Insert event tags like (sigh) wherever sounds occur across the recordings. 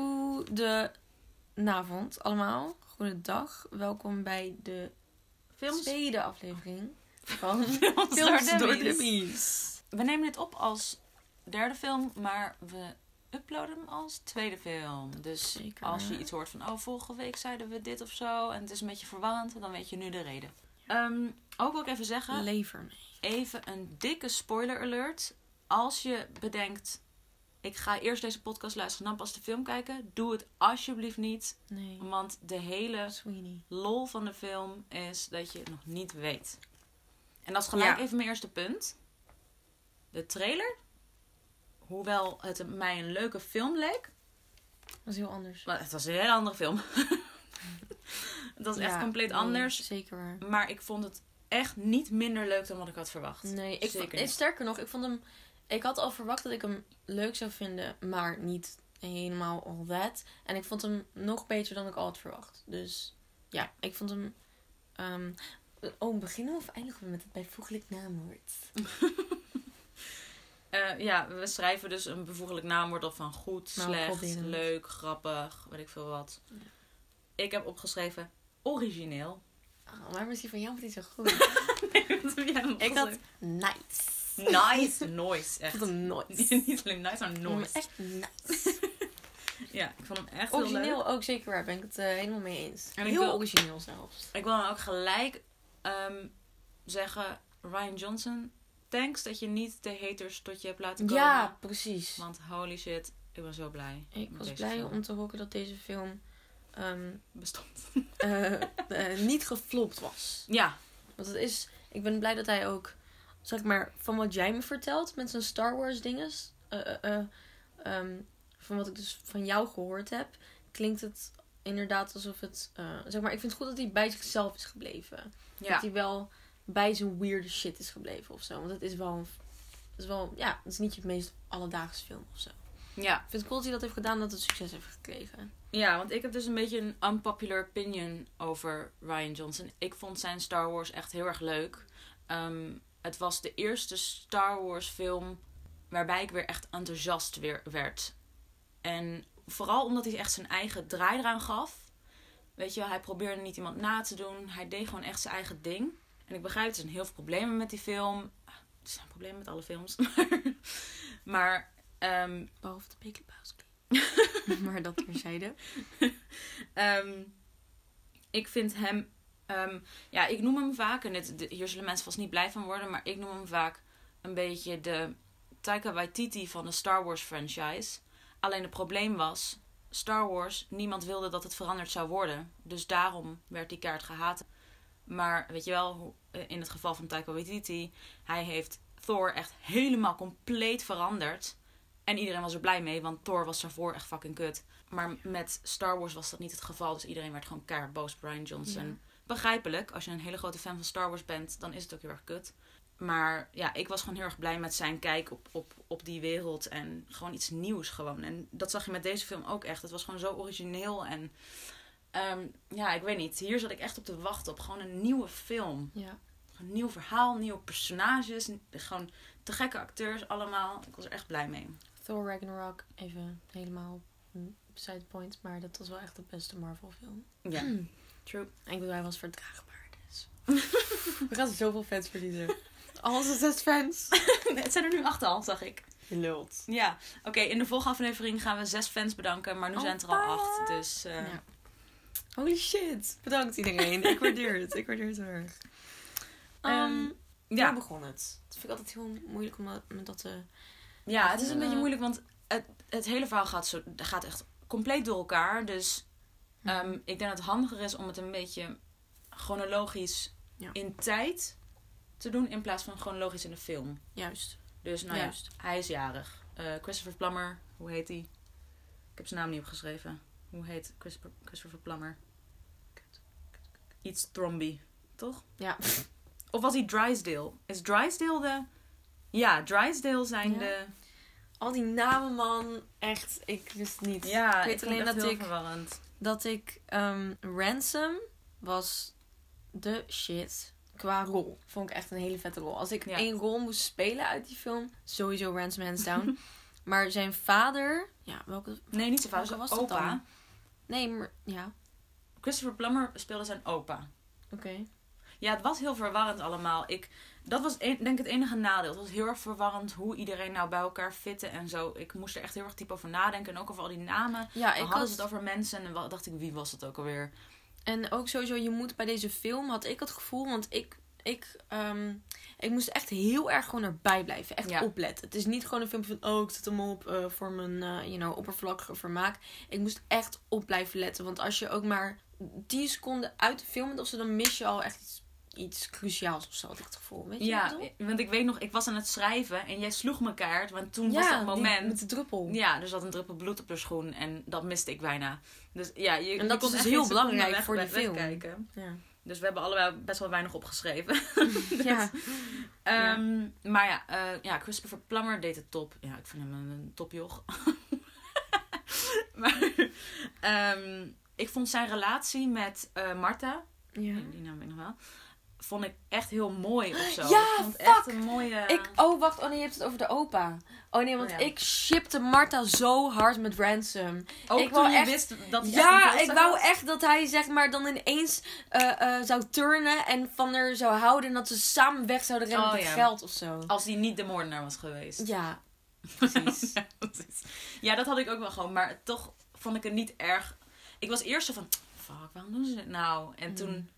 Goedenavond allemaal. Goedendag. Welkom bij de Films, tweede aflevering van (laughs) Films Films door door Dummies. We nemen dit op als derde film, maar we uploaden hem als tweede film. Dus Zeker. als je iets hoort van, oh, vorige week zeiden we dit of zo en het is een beetje verwarrend, dan weet je nu de reden. Ehm, ook wil ik even zeggen, Lever mee. even een dikke spoiler alert. Als je bedenkt, ik ga eerst deze podcast luisteren en dan pas de film kijken, doe het alsjeblieft niet. Nee. Want de hele Sweeney. lol van de film is dat je het nog niet weet. En dat is gelijk Ja. even mijn eerste punt. De trailer, hoewel het mij een leuke film leek, is heel anders. maar het was een hele andere film. (laughs) het was echt compleet nee, anders. Zeker waar. Maar ik vond het echt niet minder leuk dan wat ik had verwacht. Nee, ik Zeker vond, niet. sterker nog, ik vond hem. Ik had al verwacht dat ik hem leuk zou vinden, maar niet helemaal all that. En ik vond hem nog beter dan ik al had verwacht. Dus ja, ik vond hem. ehm, oh, beginnen we of eindigen we met het bijvoeglijk naamwoord? (laughs) Eh, ja, we schrijven dus een bevoeglijk naamwoord op van goed, Nou, slecht, het. leuk, grappig, weet ik veel wat. Ja. Ik heb opgeschreven origineel. Oh, maar misschien van jou wordt hij zo goed. (laughs) Dan ik had opgeschreven? Nice. Nice, noise, echt. vond (laughs) hem nice. Niet alleen nice, maar noise. hem echt nice. (laughs) Ja, ik vond hem echt heel leuk. Origineel ook zeker waar, ben ik het eh, helemaal mee eens. En Heel wil- origineel zelfs. Ik wil dan ook gelijk ehm, zeggen, Ryan Johnson, thanks dat je niet de haters tot je hebt laten komen. Ja, precies. Want holy shit, ik ben zo blij. Ik was blij film. om te horen dat deze film ehm, Bestond. eh, eh, niet geflopt was. Ja, Want het is, ik ben blij dat hij ook, zeg maar, van wat jij me vertelt met zijn Star Wars dinges, eh, eh, eh, ehm, van wat ik dus van jou gehoord heb, klinkt het inderdaad alsof het, zeg maar, ik vind het goed dat hij bij zichzelf is gebleven. Dat hij wel bij zijn weirde shit is gebleven of zo. Want het is wel, een- het is wel, ja, het is niet je meest alledaagse film of zo. ja. Ik vind het cool dat hij dat heeft gedaan, dat het succes heeft gekregen. Ja, want ik heb dus een beetje een unpopular opinion over Ryan Johnson. Ik vond zijn Star Wars echt heel erg leuk. Ehm, het was de eerste Star Wars film waarbij ik weer echt enthousiast weer werd. En vooral omdat hij echt zijn eigen draai eraan gaf. Weet je, wel, hij probeerde niet iemand na te doen. Hij deed gewoon echt zijn eigen ding. En ik begrijp, er zijn heel veel problemen met die film. Er zijn problemen met alle films. (laughs) maar ehm, Behalve de Big Lebowski. (laughs) maar dat terzijde. Ehm, ik vind hem. Ehm, ja, ik noem hem vaak. En hier zullen mensen vast niet blij van worden. Maar ik noem hem vaak een beetje de Taika Waititi van de Star Wars franchise. Alleen het probleem was. Star Wars, niemand wilde dat het veranderd zou worden. Dus daarom werd die kaart gehaat. Maar weet je wel, eh, in het geval van Taika Waititi, hij heeft Thor echt helemaal compleet veranderd. En iedereen was er blij mee, want Thor was daarvoor echt fucking kut. Maar met Star Wars was dat niet het geval. Dus iedereen werd gewoon keihard boos op Ryan Johnson. Begrijpelijk, als je een hele grote fan van Star Wars bent, dan is het ook heel erg kut. Maar ja, ik was gewoon heel erg blij met zijn kijk op, op, op die wereld. En gewoon iets nieuws gewoon. En dat zag je met deze film ook echt. Het was gewoon zo origineel. En ehm, ja, ik weet niet. Hier zat ik echt op te wachten op gewoon een nieuwe film. Ja. Een nieuw verhaal, nieuwe personages. Gewoon te gekke acteurs allemaal. Ik was er echt blij mee. Thor Ragnarok, even helemaal beside the point. Maar dat was wel echt de beste Marvel film. Ja, Mm. (clears throat) true. En ik bedoel, hij was verdraagbaar. Dus. (laughs) We gaan zoveel fans verliezen. (laughs) Al onze zes fans. (laughs) het zijn er nu acht al, zag ik. Je lult. Ja, oké. in de volgende aflevering gaan we zes fans bedanken. Maar nu Oh, zijn het er al acht. Dus eh, Ja. Holy shit. Bedankt iedereen. Ik waardeer het. Ik waardeer het heel erg. Ehm, Um, ja. Hoe begon het? Dat vind ik altijd heel moeilijk om dat, met dat te... ja, het is een Eh. beetje moeilijk. Want het, het hele verhaal gaat, zo, gaat echt compleet door elkaar. Dus ehm, ik denk dat het handiger is om het een beetje chronologisch Ja. in tijd te doen. In plaats van chronologisch in de film. Juist. Dus nou Juist. ja, hij is jarig. Eh, Christopher Plummer, hoe heet hij? Ik heb zijn naam niet opgeschreven. Hoe heet Christopher, Christopher Plummer? Iets Thromby, toch? Ja. (laughs) Of was hij Drysdale? Is Drysdale de... Ja, Drysdale zijn Ja. de... Al die namen, man. Echt, ik wist niet. Ja, ik weet alleen dat heel ik, verwarrend. Dat ik... ehm, Ransom was de shit qua rol. Vond ik echt een hele vette rol. Als ik Ja. één rol moest spelen uit die film, sowieso Ransom hands down. (laughs) Maar zijn vader... Ja, welke... Nee, niet zijn vader, was dat opa. dan? Nee, maar... Ja, Christopher Plummer speelde zijn opa. oké. Ja, het was heel verwarrend allemaal. Ik, dat was een- denk ik het enige nadeel. Het was heel erg verwarrend hoe iedereen nou bij elkaar fitte en zo. Ik moest er echt heel erg diep over nadenken. En ook over al die namen. Ja, ik hadden had... het over mensen en dacht ik, wie was het ook alweer? En ook sowieso, je moet bij deze film, had ik het gevoel, want ik, ik, ehm, ik moest echt heel erg gewoon erbij blijven. Echt Ja. opletten. Het is niet gewoon een filmpje van, oh, ik zet hem op eh, voor mijn, eh you know, oppervlakkige vermaak. Ik moest echt op blijven letten. Want als je ook maar 10 seconden uit de film bent of zo, dan mis je al echt iets, iets cruciaals of zo, had ik het gevoel. Weet je Ja, want ik weet nog, ik was aan het schrijven en jij sloeg me kaart. Want toen was dat die- moment. met de druppel. Ja, er zat een druppel bloed op de schoen en dat miste ik bijna. Dus ja, je, En dat is dus heel belangrijk weg- voor die weg- film. wegkijken. Ja. Dus we hebben allebei best wel weinig opgeschreven. (laughs) ja. Ehm, Maar ja, eh, ja, Christopher Plummer deed het top. Ja, ik vind hem een, topjoch. (laughs) maar ehm, ik vond zijn relatie met eh Marta, ja. die naam weet ik nog wel, vond ik echt heel mooi of zo. Ja, ik vond het fuck! echt een mooie... Ik, oh, wacht. Oh nee, je hebt het over de opa. Oh nee, want Oh, ja. ik shipte Marta zo hard met Ransom. ook ik toen wou echt- wist dat Ja, ik wou echt dat hij zeg maar dan ineens eh, eh, zou turnen en van haar zou houden. En dat ze samen weg zouden rennen Oh, met het geld of zo. Als hij niet de moordenaar was geweest. Ja, precies. Ja, (laughs) precies. Ja, dat had ik ook wel gewoon. Maar toch vond ik het niet erg. Ik was eerst zo van, fuck, waarom doen ze dit nou? En toen, Mm.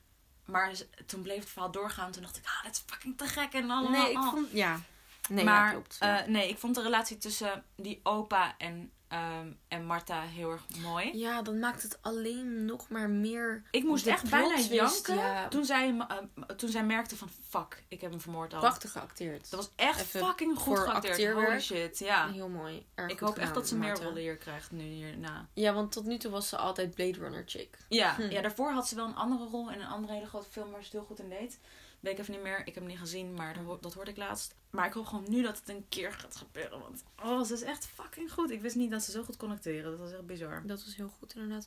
Maar toen bleef het verhaal doorgaan. Toen dacht ik, ah, dat is fucking te gek en allemaal. Nee, ik vond... Ja. Nee, maar ja, klopt. ja. eh, nee, ik vond de relatie tussen die opa en, ehm, en Marta heel erg mooi. ja, dan maakt het alleen nog maar meer... Ik moest echt bijna janken ja. toen, zij, eh, toen zij merkte van, fuck, ik heb hem vermoord al. Prachtig geacteerd. Dat was echt Even fucking goed geacteerd. Holy shit, ja. Heel mooi. Erg Ik hoop echt dat ze meer rollen hier krijgt nu hierna. Ja, want tot nu toe was ze altijd Blade Runner chick. Ja, Hm. ja, daarvoor had ze wel een andere rol in een andere hele grote film waar ze het heel goed in deed. Weet ik even niet meer. Ik heb hem niet gezien, maar dat, dat hoorde ik laatst. Maar ik hoop gewoon nu dat het een keer gaat gebeuren. Want oh, ze is echt fucking goed. Ik wist niet dat ze zo goed kon acteren. Dat was echt bizar. Dat was heel goed, inderdaad.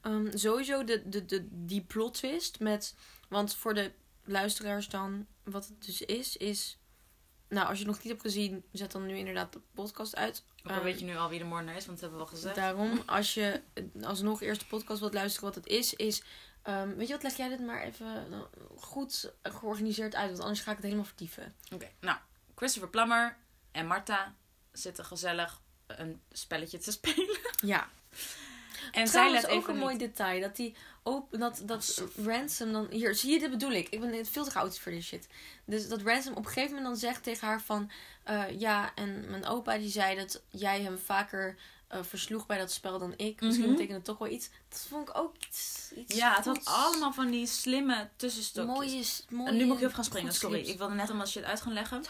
Ehm, sowieso de, de, de, die plot twist met... Want voor de luisteraars dan, wat het dus is, is... Nou, als je het nog niet hebt gezien, zet dan nu inderdaad de podcast uit. Ehm, weet je nu al wie de moordenaar is, want dat hebben we al gezegd. Daarom, als je alsnog eerst de podcast wilt luisteren, wat het is, is... ehm, weet je wat, leg jij dit maar even eh, goed georganiseerd uit, want anders ga ik het helemaal verdiepen. Oké, nou. Christopher Plummer en Marta zitten gezellig een spelletje te (laughs) spelen. Ja. En zij let ook een mooi detail. Dat die open, dat, dat Ransom dan... Hier, zie je, dit bedoel ik. Ik ben veel te oud voor dit shit. Dus dat Ransom op een gegeven moment dan zegt tegen haar van... eh, ja, en mijn opa die zei dat jij hem vaker eh, versloeg bij dat spel dan ik. Misschien Mhm. betekent het toch wel iets. Dat vond ik ook iets... iets Ja, het had allemaal van die slimme tussenstokjes. Mooie, mooie... En nu moet ik even gaan springen, sorry. Ik wilde net allemaal shit uit gaan leggen.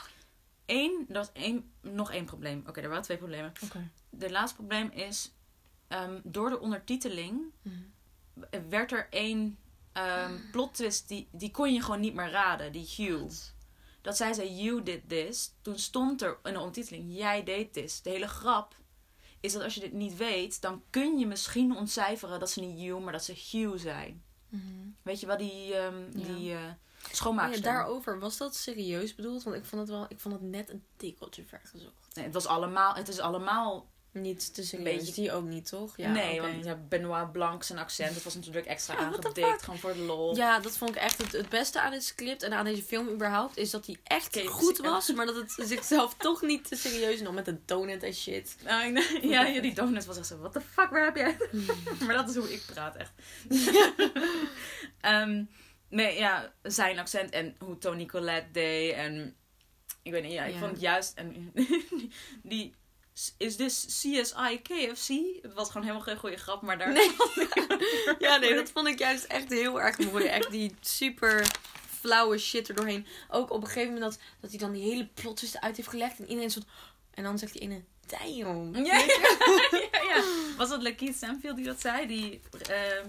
Eén, dat één, nog één probleem. Oké, er waren twee problemen. Oké. De laatste probleem is, ehm, door de ondertiteling werd er één ehm plot twist, die, die kon je gewoon niet meer raden, die Hugh. Dat zij zei, you did this. Toen stond er in de ondertiteling, jij deed this. De hele grap is dat als je dit niet weet, dan kun je misschien ontcijferen dat ze niet Hugh, maar dat ze Hugh zijn. Mhm. Weet je wel, die, ehm Ja. die eh schoonmaakster. ja, daarover, was dat serieus bedoeld? Want ik vond het wel, ik vond het net een tikkeltje ver gezocht. Nee, het was allemaal, het is allemaal Niet te serieus. Beetje- Die ook niet, toch? Ja, nee, want ja, Benoit Blanc zijn accent, dat was natuurlijk extra Ja, aangedikt, gewoon voor de lol. Ja, dat vond ik echt het, het beste aan dit script en aan deze film überhaupt. Is dat hij echt goed was, maar dat het zichzelf (laughs) toch niet te serieus nam met de donut en shit. Nee, (laughs) ja, ja, die donut was echt zo, what the fuck, waar heb jij? (laughs) maar dat is hoe ik praat, echt. Ehm, nee, ja, zijn accent en hoe Tony Collette deed en... Ik weet niet, ja, ik Ja. vond het juist... En, (laughs) die... Is this CSI KFC? Het was gewoon helemaal geen goede grap, maar daar... Nee. (laughs) ja, nee, dat vond ik juist echt heel erg mooi. Echt die super flauwe shit er doorheen. Ook op een gegeven moment dat, dat hij dan die hele plot twist uit heeft gelegd. En iedereen soort... En dan zegt die ene, damn. Ja, (laughs) ja, ja. Was dat Lakeith Stanfield die dat zei? Die, eh,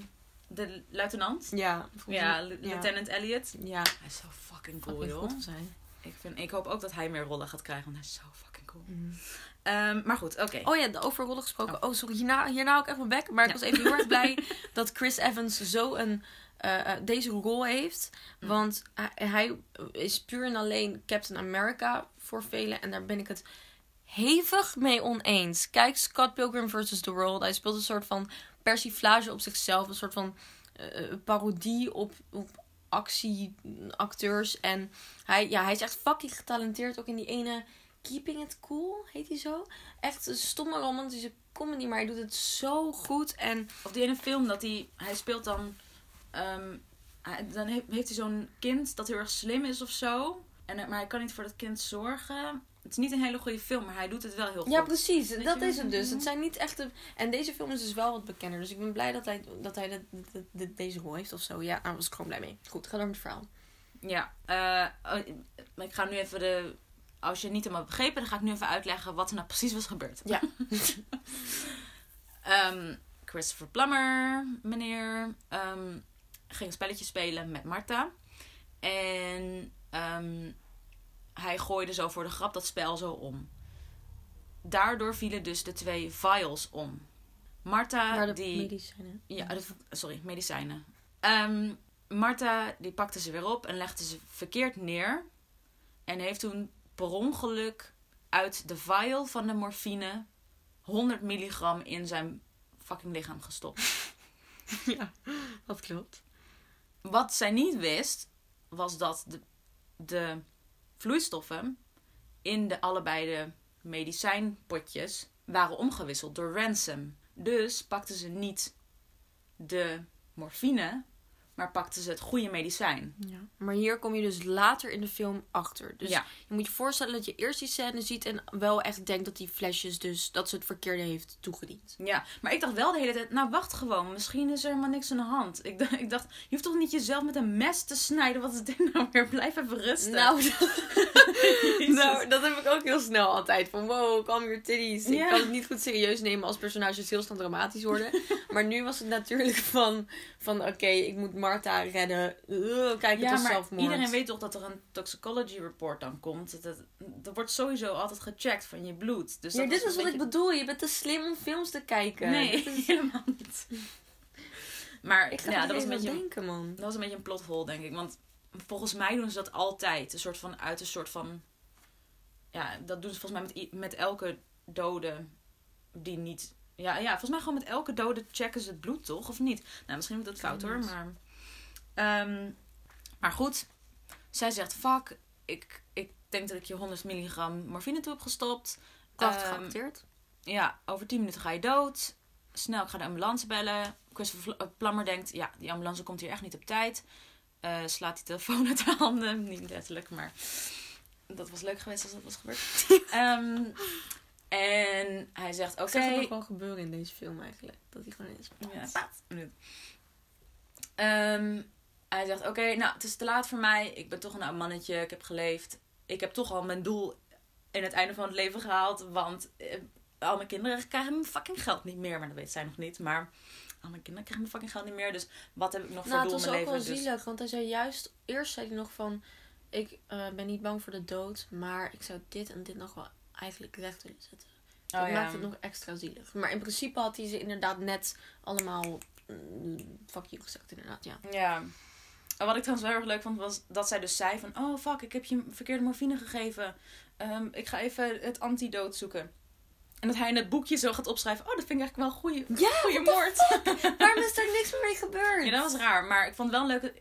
de luitenant? Ja, Ja, Lieutenant Elliot. Ja, Hij is zo fucking cool, fucking joh. hij. Ik, vind, ik hoop ook dat hij meer rollen gaat krijgen, want hij is zo fucking cool. Mhm. Ehm, maar goed, oké. Oh ja, de overrollen gesproken. Oh, sorry, hierna, hierna ik echt mijn bek. Maar ik was even heel erg blij (laughs) dat Chris Evans zo een, eh, eh, deze rol heeft. Mm. Want hij, hij is puur en alleen Captain America voor velen. En daar ben ik het hevig mee oneens. Kijk, Scott Pilgrim vs. The World. Hij speelt een soort van persiflage op zichzelf. Een soort van eh, parodie op, op actieacteurs. En hij, ja, hij is echt fucking getalenteerd. Ook in die ene Keeping It Cool, heet hij zo. Echt een stomme romantische comedy, maar hij doet het zo goed. En Of die ene film dat hij... Hij speelt dan... ehm, dan heeft, heeft hij zo'n kind dat heel erg slim is of zo. En, hij- maar hij kan niet voor dat kind zorgen. Het is niet een hele goede film, maar hij doet het wel heel goed. ja, precies. Weet Dat je is het dus. Het zijn niet echt... de- En deze film is dus wel wat bekender. Dus ik ben blij dat hij, dat hij de- de- de- deze rol heeft of zo. Ja, daar was ik gewoon blij mee. Goed, ga door met het verhaal. Ja, oh, ik ga nu even de. Als je het niet helemaal begrepen, dan ga ik nu even uitleggen wat er nou precies was gebeurd. Ja. (laughs) Ehm, Christopher Plummer, meneer, ehm, ging spelletje spelen met Marta. En ehm, hij gooide zo voor de grap dat spel zo om. Daardoor vielen dus de twee vials om. Marta, de die... medicijnen. Ja, de- sorry, medicijnen. Ehm Marta die pakte ze weer op en legde ze verkeerd neer. En heeft toen per ongeluk uit de vial van de morfine 100 milligram in zijn fucking lichaam gestopt. (laughs) Ja, dat klopt. Wat zij niet wist, was dat de, de vloeistoffen in de allebei de medicijnpotjes waren omgewisseld door Ransom. Dus pakte ze niet de morfine, maar pakte ze het goede medicijn. Ja. Maar hier kom je dus later in de film achter. Dus ja, je moet je voorstellen dat je eerst die scène ziet en wel echt denkt dat die flesjes dus dat ze het verkeerde heeft toegediend. ja, maar ik dacht wel de hele tijd, nou wacht gewoon, misschien is er helemaal niks aan de hand. Ik dacht, ik dacht je hoeft toch niet jezelf met een mes te snijden, wat is dit nou weer? Blijf even rusten. Nou, (laughs) nou, dat heb ik ook heel snel altijd. Van wow, calm your titties. Ik kan het niet goed serieus nemen als personages heel snel dramatisch worden. (laughs) maar nu was het natuurlijk van, van oké, ik moet Marta redden. Uh, kijk, ja, het maar zelfmoord. iedereen weet toch dat er een toxicology report dan komt. Dat, dat, dat wordt sowieso altijd gecheckt van je bloed. Dus ja, dat dit is wat ik bedoel. Je bent te slim om films te kijken. Nee, Dit is- (laughs) helemaal niet. Maar Ik ga ja, dat was, een beetje, denken, man. dat was een beetje een plothole, denk ik. Want volgens mij doen ze dat altijd. Een soort van, uit een soort van... Ja, dat doen ze volgens mij met, met elke dode die niet... Ja, ja, volgens mij gewoon met elke dode checken ze het bloed, toch? Of niet? Nou, misschien moet dat fout hoor, maar... Ehm, maar goed, zij zegt, fuck, ik, ik denk dat ik je 100 milligram morfine toe heb gestopt. Krachtig Ehm, geacteerd. ja, over 10 minuten ga je dood. Snel, ik ga de ambulance bellen. Christopher eh, Plummer denkt, ja, die ambulance komt hier echt niet op tijd. Eh, slaat die telefoon uit de handen. (laughs) Niet letterlijk, maar dat was leuk geweest als dat was gebeurd. (laughs) Ehm, en hij zegt, oké. Zag het nog wel gebeuren in deze film eigenlijk. Dat hij gewoon is. Ja. Hij zegt, oké, nou, het is te laat voor mij. Ik ben toch een oud mannetje. Ik heb geleefd. Ik heb toch al mijn doel in het einde van het leven gehaald. Want eh, al mijn kinderen krijgen mijn fucking geld niet meer. Maar dat weet zij nog niet. Maar al mijn kinderen krijgen mijn fucking geld niet meer. Dus wat heb ik nog voor Nou, het doel in was mijn ook leven? wel Dus, zielig. Want hij zei juist... Eerst zei hij nog van... Ik eh, ben niet bang voor de dood. Maar ik zou dit en dit nog wel eigenlijk recht willen zetten. Dat oh, ja. maakt het nog extra zielig. Maar in principe had hij ze inderdaad net allemaal... mm, fuck you gezegd inderdaad, ja. Ja. En wat ik trouwens wel heel erg leuk vond, was dat zij dus zei van... Oh, fuck, ik heb je verkeerde morfine gegeven. Ehm, ik ga even het antidoot zoeken. En dat hij in het boekje zo gaat opschrijven... Oh, dat vind ik eigenlijk wel een goede, Ja, goede moord. (laughs) Waarom is er niks meer mee gebeurd? Ja, dat was raar. Maar ik vond het wel leuk...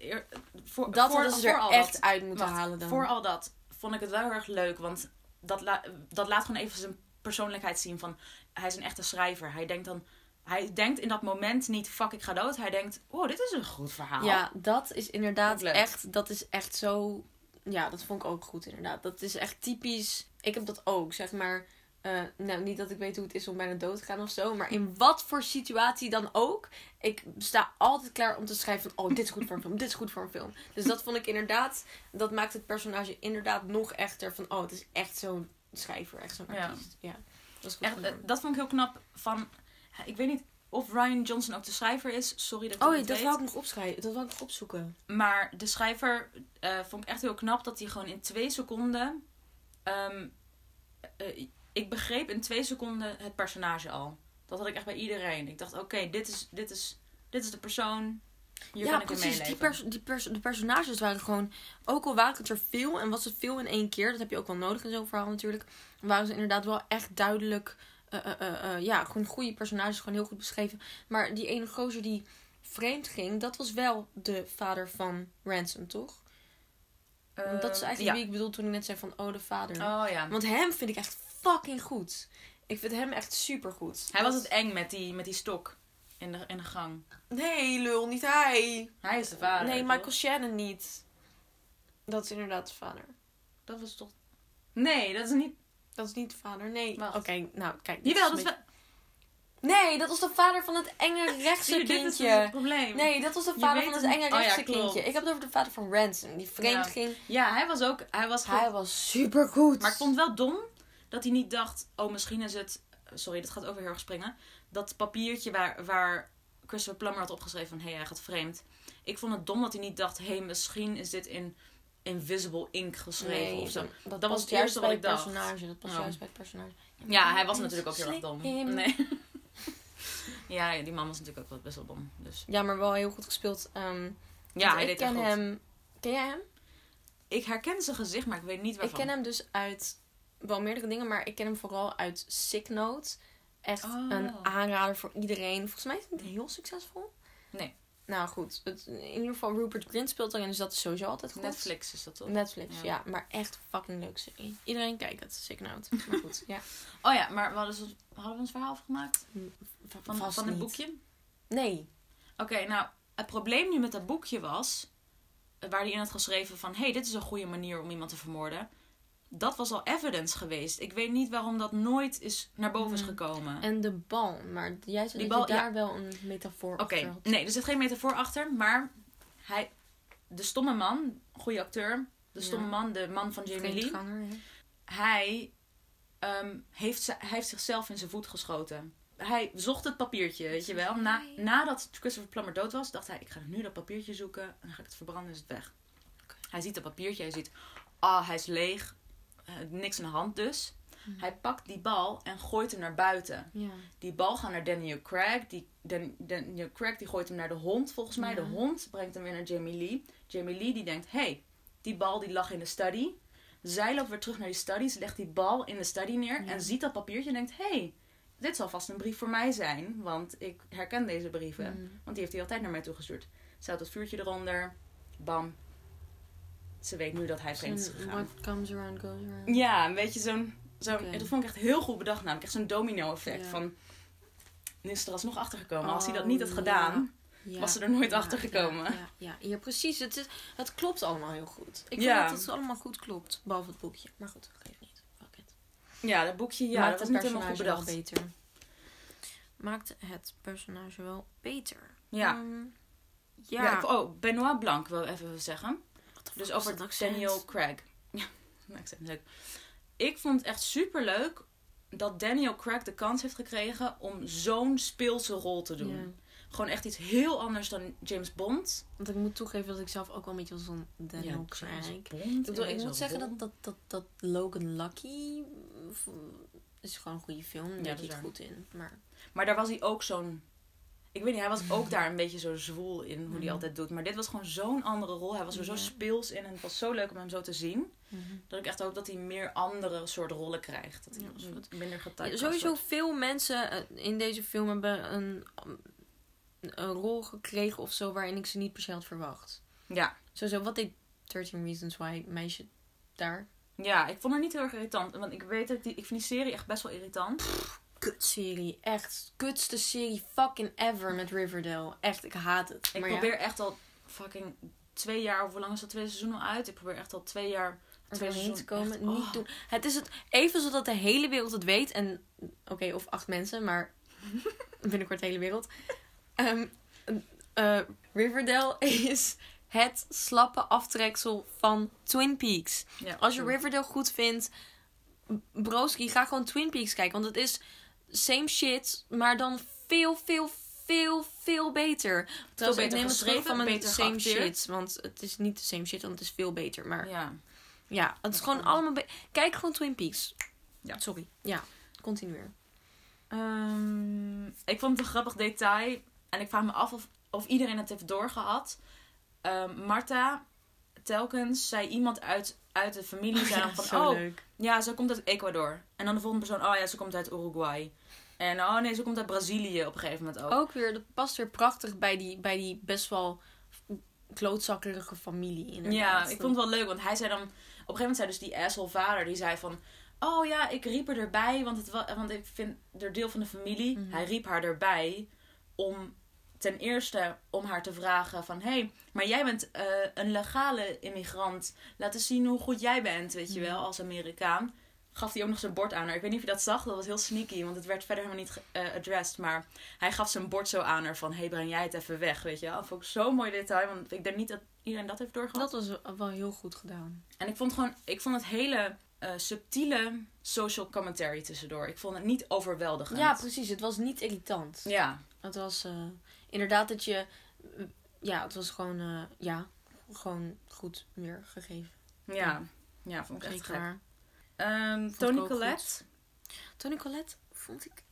Voor, dat voor, hadden ze voor er echt dat, uit moeten wacht, halen dan. Voor al dat vond ik het wel heel erg leuk. Want dat, la- dat laat gewoon even zijn persoonlijkheid zien van... Hij is een echte schrijver. Hij denkt dan... Hij denkt in dat moment niet, fuck, ik ga dood. Hij denkt, oh, dit is een goed verhaal. Ja, dat is inderdaad echt... Dat is echt zo... Ja, dat vond ik ook goed inderdaad. Dat is echt typisch... Ik heb dat ook, zeg maar... eh, nou, niet dat ik weet hoe het is om bijna dood te gaan of zo. Maar in wat voor situatie dan ook. Ik sta altijd klaar om te schrijven van... Oh, dit is goed voor een film. Dit is goed voor een film. Dus dat vond ik inderdaad... Dat maakt het personage inderdaad nog echter van... Oh, het is echt zo'n schrijver. Echt zo'n Ja. artiest. Ja. Dat is goed Echt, eh, dat vond ik heel knap van... Ik weet niet of Ryan Johnson ook de schrijver is. Sorry dat ik Oh, dat dat weet. wou ik nog opschrijven. Dat wou ik nog opzoeken. Maar de schrijver eh, vond ik echt heel knap dat hij gewoon in twee seconden. ehm, eh, ik begreep in twee seconden het personage al. Dat had ik echt bij iedereen. Ik dacht, oké, dit, is, dit, is, dit is de persoon. Hier ja, kan ik in precies. Die, pers die pers de personages waren gewoon... Ook al waren het er veel en was het veel in één keer... Dat heb je ook wel nodig in zo'n verhaal natuurlijk. Waren ze inderdaad wel echt duidelijk... eh, eh, eh, ja, gewoon goede personages. Gewoon heel goed beschreven. Maar die ene gozer die vreemd ging... Dat was wel de vader van Ransom, toch? Want dat is Ehm, eigenlijk wie ik bedoel toen ik net zei van... Oh, de vader. Oh ja. Want hem vind ik echt fucking goed. Ik vind hem echt super goed. Hij was het eng met die, met die stok in de, in de gang. Nee, lul, niet hij. Hij is de vader. nee, toch? Michael Shannon niet. Dat is inderdaad de vader. Dat was toch... Nee, dat is niet... Dat is niet de vader, nee. Oké, nou kijk. Jawel, dat is beetje- Nee, dat was de vader van het enge rechtse (laughs) Zie je, dit is kindje. het probleem. Nee, dat was de vader van het het enge. Oh ja, rechtse kindje. Ik heb het over de vader van Ransom, die vreemd Ja. ging. Ja, hij was ook... Hij was. Hij was super goed. Maar ik vond het wel dom dat hij niet dacht... Oh, misschien is het... Sorry, dat gaat weer heel erg springen. Dat papiertje waar, waar Christopher Plummer had opgeschreven van... Hé, hey, hij gaat vreemd. Ik vond het dom dat hij niet dacht... Hé, hey, misschien is dit in invisible ink geschreven nee, of zo. dat, was het eerste wat ik dacht. personage. Dat past Oh. juist bij het personage. Ja, hij was natuurlijk ook heel erg dom. Nee. (laughs) (laughs) ja, ja, die man was natuurlijk ook wel best wel dom. Dus. Ja, maar wel heel goed gespeeld. Ehm, Ja, hij ik deed ken echt goed. hem. Ken jij hem? Ik herken zijn gezicht, maar ik weet niet Ik waarvan. ken hem dus uit wel meerdere dingen, maar ik ken hem vooral uit Sick Note. Echt Oh. een aanrader voor iedereen. Volgens mij is het niet heel succesvol. Nee. Nou goed, het, in ieder geval Rupert Grint speelt erin, dus dat is sowieso altijd goed. Netflix is dat toch? Netflix, Ja. ja. Maar echt fucking leuk serie. Iedereen kijkt het, Sick Note. Maar goed, ja. (laughs) Oh ja, maar we hadden, hadden we ons verhaal afgemaakt? V- Van, vast van het boekje? Nee. Oké, nou, het probleem nu met dat boekje was... Waar hij in had geschreven van... Hé, hey, dit is een goede manier om iemand te vermoorden. Dat was al evidence geweest. Ik weet niet waarom dat nooit is naar boven is Hmm. gekomen. En de bal, maar jij zei dat je ja. daar wel een metafoor Oké, achter had. nee, er zit geen metafoor achter. Maar hij, de stomme man, goede acteur... De stomme Ja. man, de man van Jamie Lee... Hij, ehm, heeft, hij heeft zichzelf in zijn voet geschoten. Hij zocht het papiertje, weet je wel. Na, nadat Christopher Plummer dood was, dacht hij: ik ga nu dat papiertje zoeken en dan ga ik het verbranden, is het weg. Hij ziet dat papiertje, hij ziet, ah, hij is leeg, niks aan de hand dus. Mhm. Hij pakt die bal en gooit hem naar buiten. Die bal gaat naar Daniel Craig. Die, Dan, Daniel Craig die gooit hem naar de hond, volgens mij. De hond brengt hem weer naar Jamie Lee. Jamie Lee die denkt, hey, die bal die lag in de study. Zij loopt weer terug naar die study. Ze legt die bal in de study neer. En ziet dat papiertje en denkt, hey, dit zal vast een brief voor mij zijn. Want ik herken deze brieven. Mhm. Want die heeft hij altijd naar mij toegestuurd. Ze houdt het vuurtje eronder. Bam. Ze weet nu dat hij vreemd is gegaan. What comes around goes around. Ja, een beetje zo'n... Oké. Dat vond ik echt heel goed bedacht namelijk. Echt zo'n domino effect. Van, nu is er alsnog achter gekomen. Als hij dat Oh, niet had gedaan, Ja. was ze er nooit Ja, achter gekomen. Ja, ja, precies. Het, is, het klopt allemaal heel goed. Ik vind dat het allemaal goed klopt. Behalve het boekje. Maar goed, geeft niet. Fuck it. Ja, dat boekje, ja, Maakt dat was het niet helemaal goed personage wel bedacht. beter. Maakt het personage wel beter. Ja. Ehm, Ja. oh, Benoit Blanc wil ik even zeggen. Dus over? Daniel Craig. Ja, (laughs) accent is leuk. Ik vond het echt super leuk dat Daniel Craig de kans heeft gekregen om zo'n speelse rol te doen. Ja. Gewoon echt iets heel anders dan James Bond. Want ik moet toegeven dat ik zelf ook wel een beetje als een Daniel Craig. Bond. Ik, bedoel, ik moet zeggen dat, dat, dat, dat Logan Lucky is gewoon een goede film. Daar Ja, het waar. goed in. Maar Maar daar was hij ook zo'n... Ik weet niet, hij was ook daar een beetje zo zwoel in hoe hij Mhm. altijd doet. Maar dit was gewoon zo'n andere rol. Hij was er zo Ja. speels in en het was zo leuk om hem zo te zien. Dat ik echt hoop dat hij meer andere soort rollen krijgt. Dat hij Ja, goed. minder Ja, getypecast sowieso wordt. veel mensen eh, in deze film hebben een, een rol gekregen of zo waarin ik ze niet per se had verwacht. Ja. Sowieso, wat deed 13 Reasons Why meisje daar? ja, ik vond haar niet heel erg irritant. Want ik weet dat ik die... Ik vind die serie echt best wel irritant. Kutserie, echt. Kutste serie fucking ever met Riverdale. Echt, ik haat het. Ik Maar ja, probeer echt al fucking twee jaar... Of hoe lang is dat tweede seizoen al uit? Ik probeer echt al twee jaar... twee te komen, echt- niet oh. doen. Het is het even zodat de hele wereld het weet. En, oké, of acht mensen, maar (laughs) binnenkort de hele wereld. Ehm, eh, Riverdale is het slappe aftreksel van Twin Peaks. Ja, Als je Riverdale goed vindt, broski, ga gewoon Twin Peaks kijken. Want het is same shit, maar dan veel, veel, veel, veel beter. Trouwens, beter ik neem het terug van mijn same geacteerd. shit. Want het is niet de same shit, want het is veel beter. Maar Ja. ja, het is gewoon allemaal... Kijk gewoon Twin Peaks. Ja. Sorry. Ja, continueer. Ehm, ik vond het een grappig detail. En ik vraag me af of, of iedereen het heeft doorgehad. Ehm, Marta, telkens zei iemand uit, uit de familie zei dan van... zo oh, leuk. ja, ze komt uit Ecuador. En dan de volgende persoon, oh ja, ze komt uit Uruguay. En oh nee, ze komt uit Brazilië op een gegeven moment ook. Ook weer, dat past weer prachtig bij die, bij die best wel klootzakkerige familie. Inderdaad. Ja, ik vond het wel leuk, want hij zei dan... Op een gegeven moment zei dus die asshole vader, die zei van... Oh ja, ik riep er erbij, want, het wa- want ik vind er deel van de familie. Mhm. Hij riep haar erbij om ten eerste om haar te vragen van... Hé, hey, maar jij bent eh, een legale immigrant. Laat eens zien hoe goed jij bent, weet je Mhm. wel, als Amerikaan. Gaf hij ook nog zijn bord aan haar. Ik weet niet of je dat zag, dat was heel sneaky, want het werd verder helemaal niet eh addressed. Maar hij gaf zijn bord zo aan haar van... Hé, hey, breng jij het even weg, weet je wel. Dat vond ik zo'n mooi detail, want ik denk niet dat iedereen dat heeft doorgehad. Dat was wel heel goed gedaan. En ik vond gewoon, ik vond het hele eh, subtiele social commentary tussendoor. Ik vond het niet overweldigend. Ja, precies. Het was niet irritant. Ja, Het was inderdaad dat je... ja, het was gewoon... eh, ja, gewoon goed weergegeven. ja, ja, vond ik echt waar. Ehm, Tony ook Collette. Tony Collette vond ik...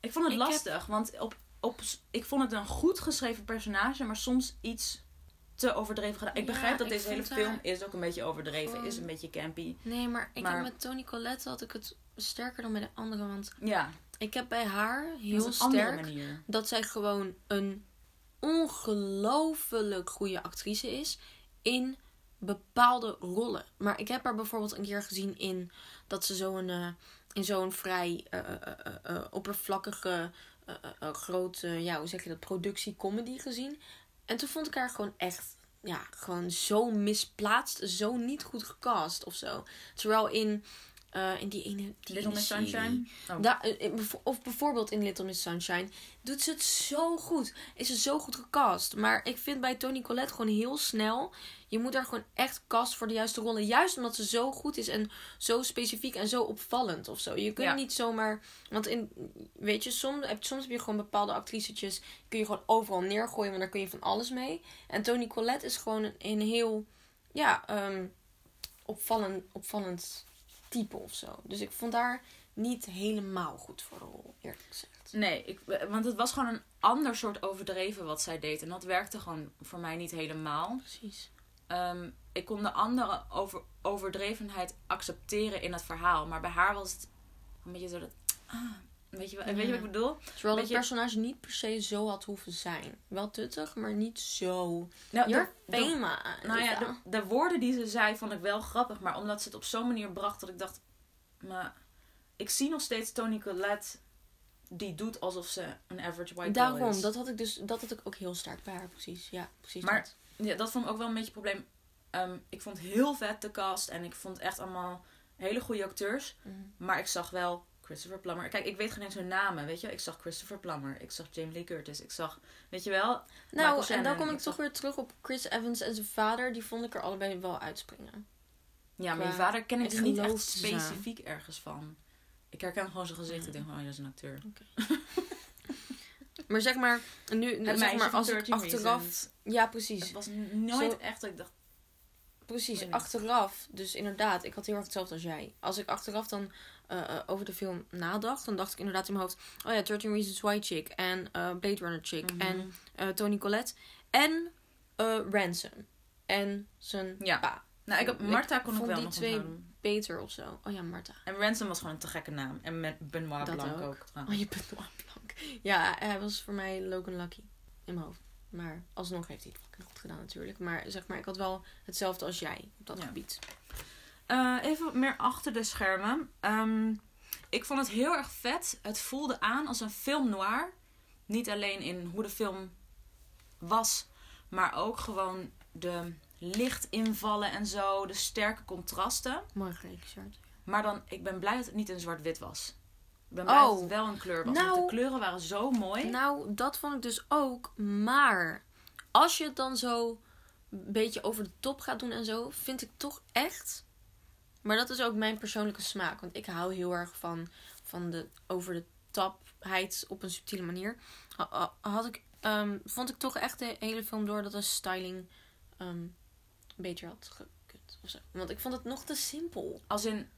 Ik vond het Ik lastig, want op, op, ik vond het een goed geschreven personage, maar soms iets te overdreven gedaan. Ik Ja, begrijp dat ik deze hele film is ook een beetje overdreven, is een beetje campy. Nee, maar ik Maar- heb met Tony Collette had ik het sterker dan bij de andere. Want Ja, ik heb bij haar heel sterk dat zij gewoon een ongelooflijk goede actrice is in bepaalde rollen. Maar ik heb haar bijvoorbeeld een keer gezien in dat ze zo'n eh, in zo'n vrij eh, eh, oppervlakkige grote ja hoe zeg je dat productie-comedy gezien. En toen vond ik haar gewoon echt ja gewoon zo misplaatst, zo niet goed gecast of zo. Terwijl in eh, in die ene die Little ene Miss serie- Sunshine. Oh. Da- eh, bev- of bijvoorbeeld in Little Miss Sunshine doet ze het zo goed. Is ze zo goed gecast. Maar ik vind bij Toni Collette gewoon heel snel. Je moet haar gewoon echt cast voor de juiste rollen. Juist omdat ze zo goed is en zo specifiek en zo opvallend of zo. Je kunt Ja. niet zomaar. Want in, weet je, soms heb, soms heb je gewoon bepaalde actricetjes. Kun je gewoon overal neergooien, want daar kun je van alles mee. En Toni Collette is gewoon een, een heel. Ja, ehm, opvallend, opvallend type of zo. Dus ik vond haar niet helemaal goed voor de rol, eerlijk gezegd. Nee, ik, want het was gewoon een ander soort overdreven wat zij deed. En dat werkte gewoon voor mij niet helemaal. Precies. Ehm, ik kon de andere over, overdrevenheid accepteren in het verhaal. Maar bij haar was het een beetje zo dat... Ah, weet, je, wel- weet je wat ik bedoel? Terwijl het Beetje- personage niet per se zo had hoeven zijn. Wel tuttig, maar niet zo. Nou, de- de- famous. nou ja, de, de woorden die ze zei vond ik wel grappig. Maar omdat ze het op zo'n manier bracht dat ik dacht... Maar ik zie nog steeds Toni Collette die doet alsof ze een average white girl Daarom, is. dat had ik dus dat had ik ook heel sterk bij haar, precies. Ja, precies. Maar- dat. Ja, dat vond ik ook wel een beetje een probleem. Ehm, ik vond heel vet de cast. En ik vond echt allemaal hele goede acteurs. Mhm. Maar ik zag wel Christopher Plummer. Kijk, ik weet geen eens hun namen, weet je. Ik zag Christopher Plummer. Ik zag Jamie Lee Curtis. Ik zag, weet je wel. Nou, en dan kom ik Ik toch zag- weer terug op Chris Evans en zijn vader. Die vond ik er allebei wel uitspringen. Ja, maar je vader ken ik dus niet echt specifiek ergens van. Ik herken gewoon zijn gezicht. Ik denk van, oh, dat is een acteur. (laughs) Maar zeg maar, nu, Het zeg maar als ik 13 achteraf... Reasons. Ja, precies. Het was nooit Zo- echt dat ik dacht... Precies, achteraf. Dus inderdaad, ik had heel erg hetzelfde als jij. Als ik achteraf dan eh, eh, over de film nadacht, dan dacht ik inderdaad in mijn hoofd: oh ja, 13 Reasons Why chick en eh, Blade Runner chick Mhm. en Tony Collette en Ransom en zijn Ja. pa. Nou, ik, heb- Marta kon ik vond wel die nog twee- onthouden. Beter of zo. Oh ja, Marta. En Ransom was gewoon een te gekke naam. En met Benoit Dat Blanc ook. ook. Oh, je (laughs) bent wel blank. Ja, hij was voor mij Logan Lucky in mijn hoofd. Maar alsnog heeft hij het fucking goed gedaan natuurlijk. Maar zeg maar, ik had wel hetzelfde als jij op dat Ja. gebied. Eh, even meer achter de schermen. Ehm, ik vond het heel erg vet. Het voelde aan als een film noir. Niet alleen in hoe de film was, maar ook gewoon de lichtinvallen en zo, de sterke contrasten. Mooi geregisseerd. Maar dan, ik ben blij dat het niet in zwart-wit was. Ben blij Oh. het wel een kleur was. Nou. want de kleuren waren zo mooi. Nou, dat vond ik dus ook. Maar als je het dan zo een beetje over de top gaat doen en zo, vind ik toch echt. Maar dat is ook mijn persoonlijke smaak. Want ik hou heel erg van, van de over de topheid op een subtiele manier. Ha- ha- Had ik, ehm, vond ik toch echt de hele film door dat de styling ehm, beter had gekund. Of zo. Want ik vond het nog te simpel. Als in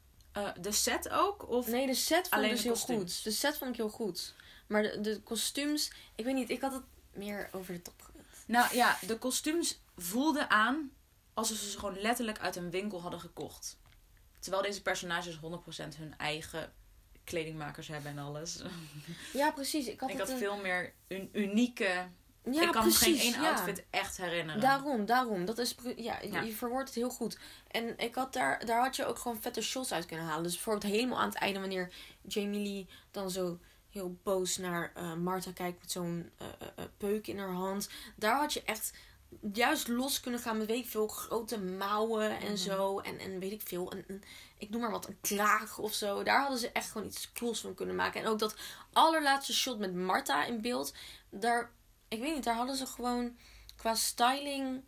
eh, de set ook? Of Nee, de set vond ik dus heel goed. De set vond ik heel goed. Maar de, de kostuums, ik weet niet, ik had het meer over de top. Nou ja, de kostuums voelden aan alsof ze ze gewoon letterlijk uit een winkel hadden gekocht. Terwijl deze personages 100% hun eigen kledingmakers hebben en alles. Ja, precies. Ik had, Ik had een- veel meer een unieke... Ja, ik kan me geen één ja. outfit echt herinneren. Daarom, daarom. Dat is, ja, Ja. je verwoordt het heel goed. En ik had daar, daar had je ook gewoon vette shots uit kunnen halen. Dus bijvoorbeeld helemaal aan het einde, wanneer Jamie Lee dan zo heel boos naar eh Martha kijkt met zo'n eh, eh, peuk in haar hand. Daar had je echt juist los kunnen gaan met weet ik veel grote mouwen en Mhm. zo. En, en weet ik veel, een, een, ik noem maar wat, een kraag of zo. Daar hadden ze echt gewoon iets cools van kunnen maken. En ook dat allerlaatste shot met Martha in beeld. Daar, ik weet niet, daar hadden ze gewoon qua styling.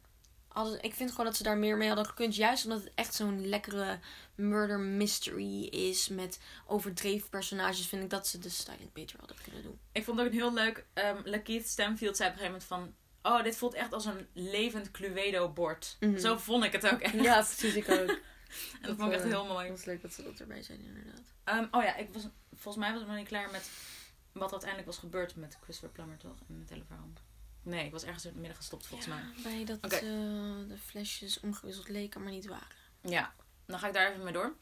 Hadden, ik vind gewoon dat ze daar meer mee hadden gekund. Juist omdat het echt zo'n lekkere murder mystery is. Met overdreven personages. Vind ik dat ze de styling beter hadden kunnen doen. Ik vond ook heel leuk. Um, Lakeith Stanfield zei op een gegeven moment van... Oh, dit voelt echt als een levend Cluedo-bord. Mhm. Zo vond ik het ook echt. Ja, precies. Ik ook. (laughs) en dat vond ik echt eh, heel mooi. Het was leuk dat ze dat erbij zijn, inderdaad. Ehm, oh ja, ik was, volgens mij was ik nog niet klaar met wat uiteindelijk was gebeurd met Christopher Plummer, toch? In het hele verhaal. Nee, ik was ergens in het midden gestopt, volgens mij. Ja, bij dat eh, de flesjes omgewisseld leken, maar niet waren. Ja, dan ga ik daar even mee door.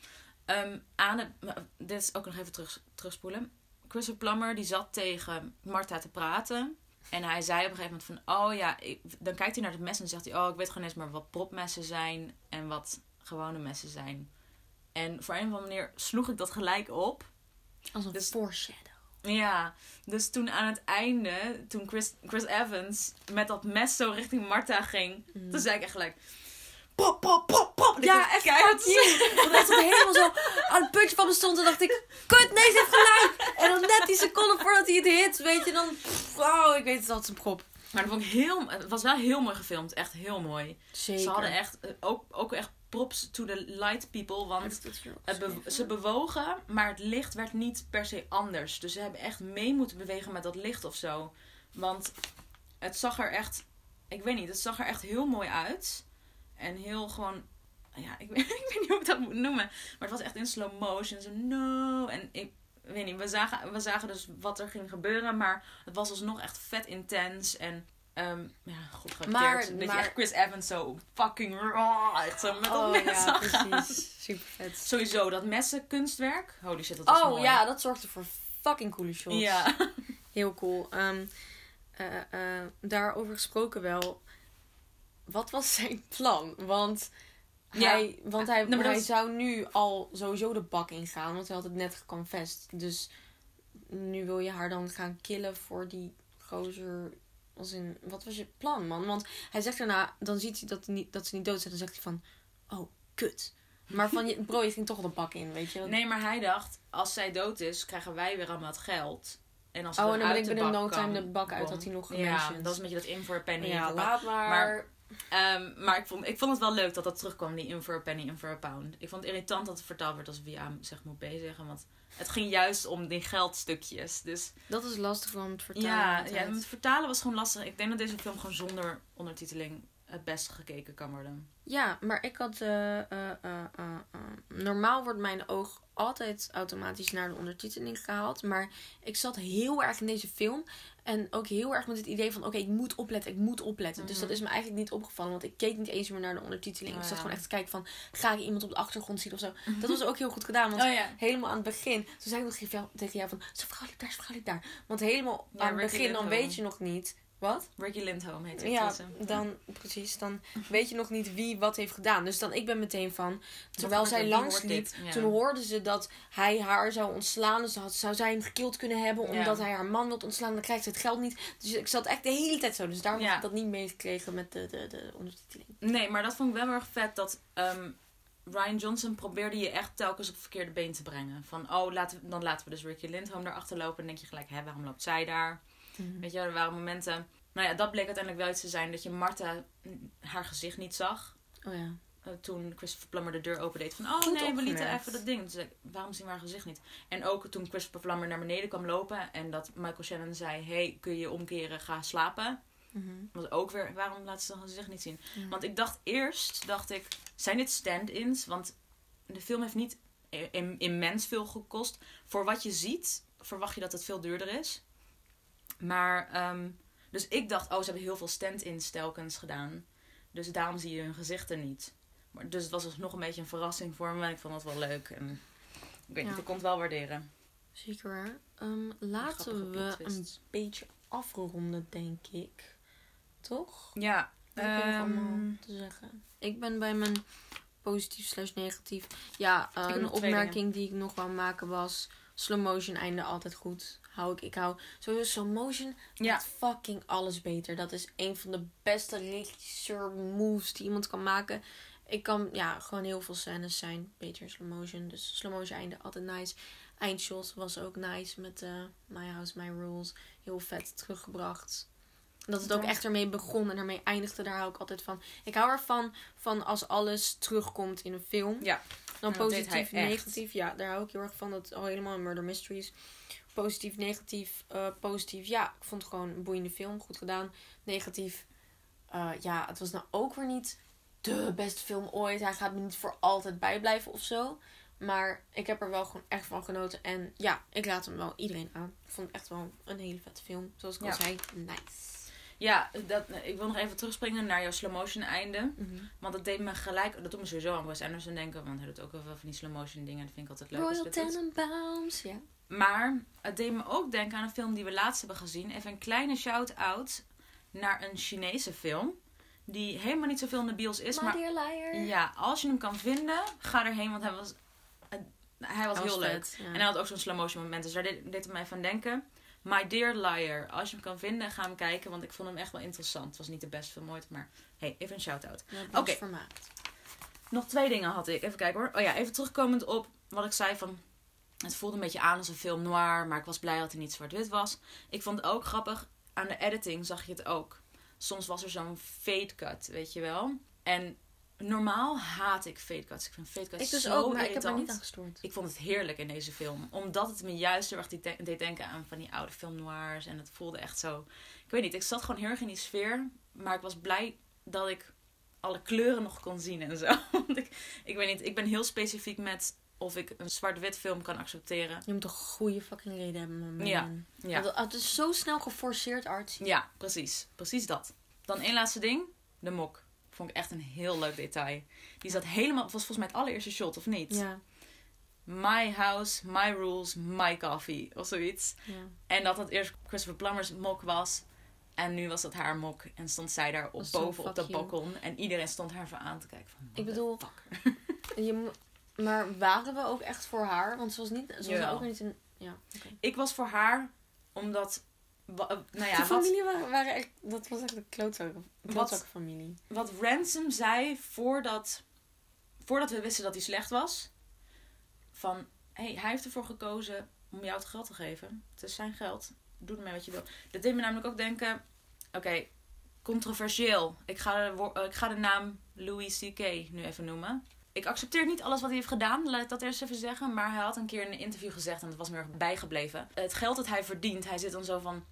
Ehm, aan het, dit is ook nog even terug, terugspoelen. Christopher Plummer die zat tegen Martha te praten. En hij zei op een gegeven moment van... Oh ja, ik- dan kijkt hij naar het mes en zegt hij... Oh, ik weet gewoon eens maar wat propmessen zijn en wat gewone messen zijn. En voor een of andere manier sloeg ik dat gelijk op. Als een Dus-. Ja, dus toen aan het einde, toen Chris, Chris Evans met dat mes zo richting Martha ging, Mm. toen zei ik echt gelijk... Pop, pop, pop, pop. Ik Ja, echt keihard. (laughs) Want echt dat helemaal zo aan het puntje van me stond. En dacht ik, kut, nee, ze heeft gelijk. En dan net die seconde voordat hij het hit, weet je, dan... Wauw, ik weet het als een prop. Maar dat vond ik heel, het was wel heel mooi gefilmd, echt heel mooi. Zeker. Ze hadden echt, eh, ook, ook echt props to the light people, want be- ze bewogen, maar het licht werd niet per se anders. Dus ze hebben echt mee moeten bewegen met dat licht of zo. Want het zag er echt, ik weet niet, het zag er echt heel mooi uit. En heel gewoon, ja, ik (laughs) weet, ik weet niet hoe ik dat moet noemen. Maar het was echt in slow motion, zo no. En ik weet niet, we zagen, we zagen dus wat er ging gebeuren, maar het was alsnog echt vet intens. En ehm, ja, geacteerd. Maar- dat je maar- echt Chris Evans zo fucking raw, echt zo met dat Oh mes ja, precies. (laughs) Super vet. Sowieso, dat messen kunstwerk. Holy shit, dat was Oh mooi. ja, dat zorgde voor fucking coole shots. Ja. (laughs) Heel cool. Ehm, eh, eh, daarover gesproken wel. Wat was zijn plan? Want Ja. hij, want hij, Nou, hij is- zou nu al sowieso de bak ingaan. Want hij had het net geconfessed. Dus nu wil je haar dan gaan killen voor die gozer. Als in, wat was je plan, man? Want hij zegt daarna, dan ziet hij dat, niet, dat ze niet dood zijn. Dan zegt hij van, oh, kut. Maar van, je, bro, je ging toch de bak in, weet je? Nee, maar hij dacht, als zij dood is, krijgen wij weer allemaal het geld. En als Oh, en dan ben ik de binnen no time de bak uit, had hij nog Ja, dat is een beetje dat in voor penny. ja, laat maar. Maar- Ehm, maar ik vond, ik vond het wel leuk dat dat terugkwam, die in for a penny, in for a pound. Ik vond het irritant dat het vertaald werd als via zeg moet zeggen. Want het ging juist om die geldstukjes. Dus Dat is lastig om te vertalen. ja, ja, het vertalen was gewoon lastig. Ik denk dat deze film gewoon zonder ondertiteling het best gekeken kan worden. Ja, maar ik had. eh, normaal wordt mijn oog altijd automatisch naar de ondertiteling gehaald. Maar ik zat heel erg in deze film. En ook heel erg met het idee van: oké, ik moet opletten, ik moet opletten. Dus Mhm. dat is me eigenlijk niet opgevallen. Want ik keek niet eens meer naar de ondertiteling. Oh, ik zat ja. gewoon echt te kijken van: ga ik iemand op de achtergrond zien of zo? Dat was ook heel goed gedaan. Want Oh ja. helemaal aan het begin. Toen zei ik nog tegen jou- van, zo vrouwelijk daar, zo vrouwelijk daar. Want helemaal Ja, aan het begin, dan weet je nog niet. Wat? Ricky Lindholm heet het. Ja, dan, precies. Dan weet je nog niet wie wat heeft gedaan. Dus dan, ik ben meteen van, terwijl er? zij langs liep? Ja. toen hoorden ze dat hij haar zou ontslaan. Dus had, zou zij hem gekild kunnen hebben, Ja. omdat hij haar man wil ontslaan. Dan krijgt ze het geld niet. Dus ik zat echt de hele tijd zo. Dus daarom Ja. heb ik dat niet meegekregen met de, de, de ondertiteling. Nee, maar dat vond ik wel heel erg vet dat ehm, Ryan Johnson probeerde je echt telkens op het verkeerde been te brengen. Van, oh, laten dan laten we dus Ricky Lindholm daarachter lopen. En dan denk je gelijk, hè, waarom loopt zij daar? Weet je, er waren momenten... Nou ja, dat bleek uiteindelijk wel iets te zijn dat je Martha mm, haar gezicht niet zag. Oh ja. Eh, toen Christopher Plummer de deur opendeed van... Oh Goed nee, we lieten even dat ding. Toen zei ik, waarom zien we haar gezicht niet? En ook toen Christopher Plummer naar beneden kwam lopen... en dat Michael Shannon zei... hey, kun je omkeren, ga slapen? Mhm. Was ook weer, waarom laat ze haar gezicht niet zien? Want ik dacht eerst, dacht ik, zijn dit stand-ins? Want de film heeft niet immens veel gekost. Voor wat je ziet, verwacht je dat het veel duurder is. Maar ehm, Dus ik dacht, oh, ze hebben heel veel stand-in telkens gedaan. Dus daarom zie je hun gezichten niet. Maar, dus het was nog een beetje een verrassing voor me. En ik vond het wel leuk. En ik weet Ja. niet, ik kon het wel waarderen. Zeker waar. Grappige laten we een beetje afronden, denk ik. Toch? Ja. Wat heb je nog ehm, allemaal te zeggen? Ik ben bij mijn positief slash negatief. Ja, heb een opmerking die ik nog wou maken was... Slow motion einde altijd goed. Hou ik, ik hou sowieso slow motion Ja. fucking alles beter. Dat is een van de beste regisseur moves die iemand kan maken. Ik kan, ja, gewoon heel veel scènes zijn beter in slow motion. Dus slow motion einde altijd nice. Eindshots was ook nice met eh My House, My Rules. Heel vet teruggebracht. Dat het ook echt ermee begon en ermee eindigde, daar hou ik altijd van. Ik hou ervan van als alles terugkomt in een film. Ja. Dan positief, echt. negatief. Ja, daar hou ik heel erg van. Dat al helemaal in Murder Mysteries. Positief, negatief. eh, positief, ja, ik vond het gewoon een boeiende film. Goed gedaan. Negatief, eh, ja, het was nou ook weer niet de beste film ooit. Hij gaat me niet voor altijd bijblijven of zo. Maar ik heb er wel gewoon echt van genoten. En ja, ik laat hem wel iedereen aan. Ik vond het echt wel een hele vette film. Zoals ik al zei, nice. Ja, dat, ik wil nog even terugspringen naar jouw slow motion einde. Mhm. Want dat deed me gelijk, dat doet me sowieso aan Wes Anderson denken. Want hij doet ook wel veel van die slow motion dingen. Dat vind ik altijd leuk. Royal. Tenenbaums, ja. Maar het deed me ook denken aan een film die we laatst hebben gezien. Even een kleine shout-out naar een Chinese film. Die helemaal niet zoveel in de bios is. My Maar Dear Liar. ja, als je hem kan vinden, ga erheen. Want hij was, hij was heel leuk. ja. En hij had ook zo'n slow motion moment. Dus daar deed, deed het mij van denken. My Dear Liar. Als je hem kan vinden, ga hem kijken. Want ik vond hem echt wel interessant. Het was niet de beste film ooit. Maar hey, even een shout-out. Oké. Nog twee dingen had ik. Even kijken hoor. Oh ja, even terugkomend op wat ik zei van... Het voelde een beetje aan als een film noir, maar ik was blij dat hij niet zwart-wit was. Ik vond het ook grappig. Aan de editing zag je het ook. Soms was er zo'n fade cut, weet je wel. En normaal haat ik fade cuts. Ik vind fade cuts Ik dus zo ook, maar ik heb er niet aan gestoord. Ik vond het heerlijk in deze film. Omdat het me juist heel erg deed denken aan van die oude film noirs. En het voelde echt zo... Ik weet niet, ik zat gewoon heel erg in die sfeer. Maar ik was blij dat ik alle kleuren nog kon zien en zo. (laughs) Want ik, ik weet niet, ik ben heel specifiek met of ik een zwart-wit film kan accepteren. Je moet een goede fucking reden hebben, man. Ja, ja. Want Het is zo snel geforceerd artsy. Ja, precies. Precies dat. Dan één laatste ding. De mok. Vond ik echt een heel leuk detail. Die zat helemaal... Het was volgens mij het allereerste shot, of niet? Ja, My house, my rules, my coffee. Of zoiets. ja. En dat het eerst Christopher Plummer's mok was. En nu was dat haar mok. En stond zij daar op, Dat boven op you. balkon. En iedereen stond haar van aan te kijken. Van, Ik bedoel-. (laughs) Je maar waren we ook echt voor haar? Want ze was, niet, ze was ook niet een... Ja. Ik was voor haar, omdat... eh, Nou ja, de wat, familie waren, waren echt... Dat was echt een klootzakken, klootzakkenfamilie. wat Ransom zei voordat, voordat we wisten dat hij slecht was. Van, hey, hij heeft ervoor gekozen om jou het geld te geven. Het is zijn geld. Doe ermee wat je wil. Dat deed me namelijk ook denken... Oké, controversieel. Ik ga, de, eh, ik ga de naam Louis C.K. nu even noemen. Ik accepteer niet alles wat hij heeft gedaan, laat ik dat eerst even zeggen. Maar hij had een keer in een interview gezegd, en dat was me erg bijgebleven. Het geld dat hij verdient, hij zit dan zo van...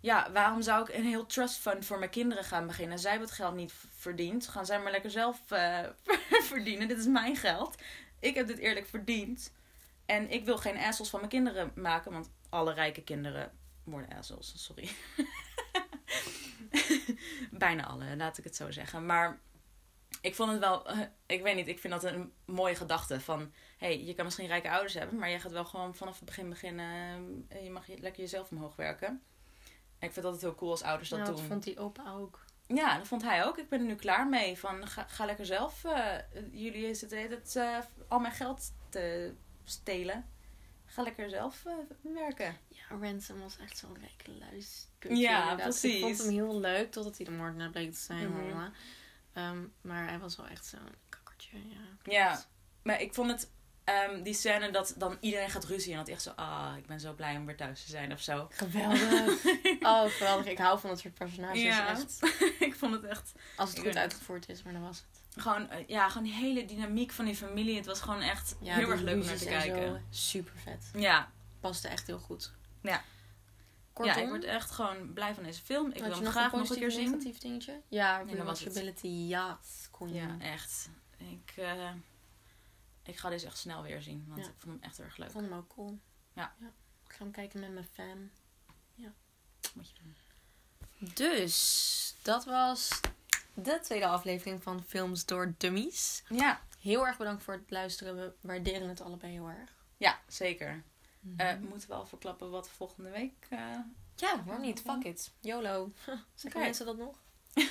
Ja, waarom zou ik een heel trust fund voor mijn kinderen gaan beginnen? Zij hebben het geld niet verdiend. Gaan zij maar lekker zelf eh, (laughs) verdienen. Dit is mijn geld. Ik heb dit eerlijk verdiend. En ik wil geen assholes van mijn kinderen maken. Want alle rijke kinderen worden assholes. Sorry. (laughs) Bijna alle, laat ik het zo zeggen. Maar ik vond het wel... eh, ik weet niet, ik vind dat een mooie gedachte. Van, hé, hey, je kan misschien rijke ouders hebben... maar je gaat wel gewoon vanaf het begin beginnen... eh, je mag je, lekker jezelf omhoog werken. En ik vind dat het heel cool als ouders dat Ja, dat doen. vond die opa ook. Ja, dat vond hij ook. Ik ben er nu klaar mee. Van, ga, ga lekker zelf. eh, jullie zitten het, uh, al mijn geld te stelen. Ga lekker zelf werken. Ja, Ransom was echt zo'n rijke luis. Ja, Ik precies. vond hem heel leuk, totdat hij de moordenaar bleek te zijn. Mama. Ehm, maar hij was wel echt zo'n kakkertje, ja. Ja, maar ik vond het... ehm, die scène dat dan iedereen gaat ruzie en dat echt zo... Ah, ik ben zo blij om weer thuis te zijn of zo. Geweldig. (laughs) oh, geweldig. Ik hou van dat soort personages. Ja. Echt. (laughs) ik vond het echt... Als het Ik goed uitgevoerd is, maar dan was het. Gewoon, eh, ja, gewoon die hele dynamiek van die familie. Het was gewoon echt Ja, heel erg leuk om naar te en kijken. Super vet. Ja, Paste echt heel goed. Ja. Kortom, ja, ik word echt gewoon blij van deze film. Ik wil hem nog graag nog een keer zien. negatief dingetje? Ja, rewatchability, ja. Kon je. Ja, echt. Ik, eh, ik ga deze echt snel weer zien, want Ja. ik vond hem echt erg leuk. Ik vond hem ook cool. Ja. Ik ga hem kijken met mijn fam. Moet je doen. Dus, dat was de tweede aflevering van Films door Dummies. Ja, Heel erg bedankt voor het luisteren. We waarderen het allebei heel erg. ja zeker. Eh, moeten we al verklappen wat volgende week... eh, ja, waarom niet? Fuck it. YOLO. (laughs) Zeggen Oké. mensen dat nog? (laughs)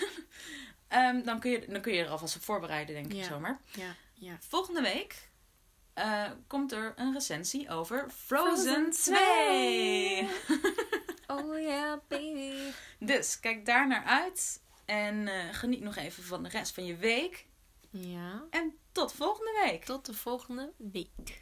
ehm, dan, kun je, dan kun je er alvast op voorbereiden, denk ik Ja. zomaar. Ja. ja. Volgende week eh, komt er een recensie over Frozen, Frozen 2. (laughs) Oh yeah, baby. dus kijk daar naar uit. En geniet nog even van de rest van je week. Ja. En tot volgende week. Tot de volgende week.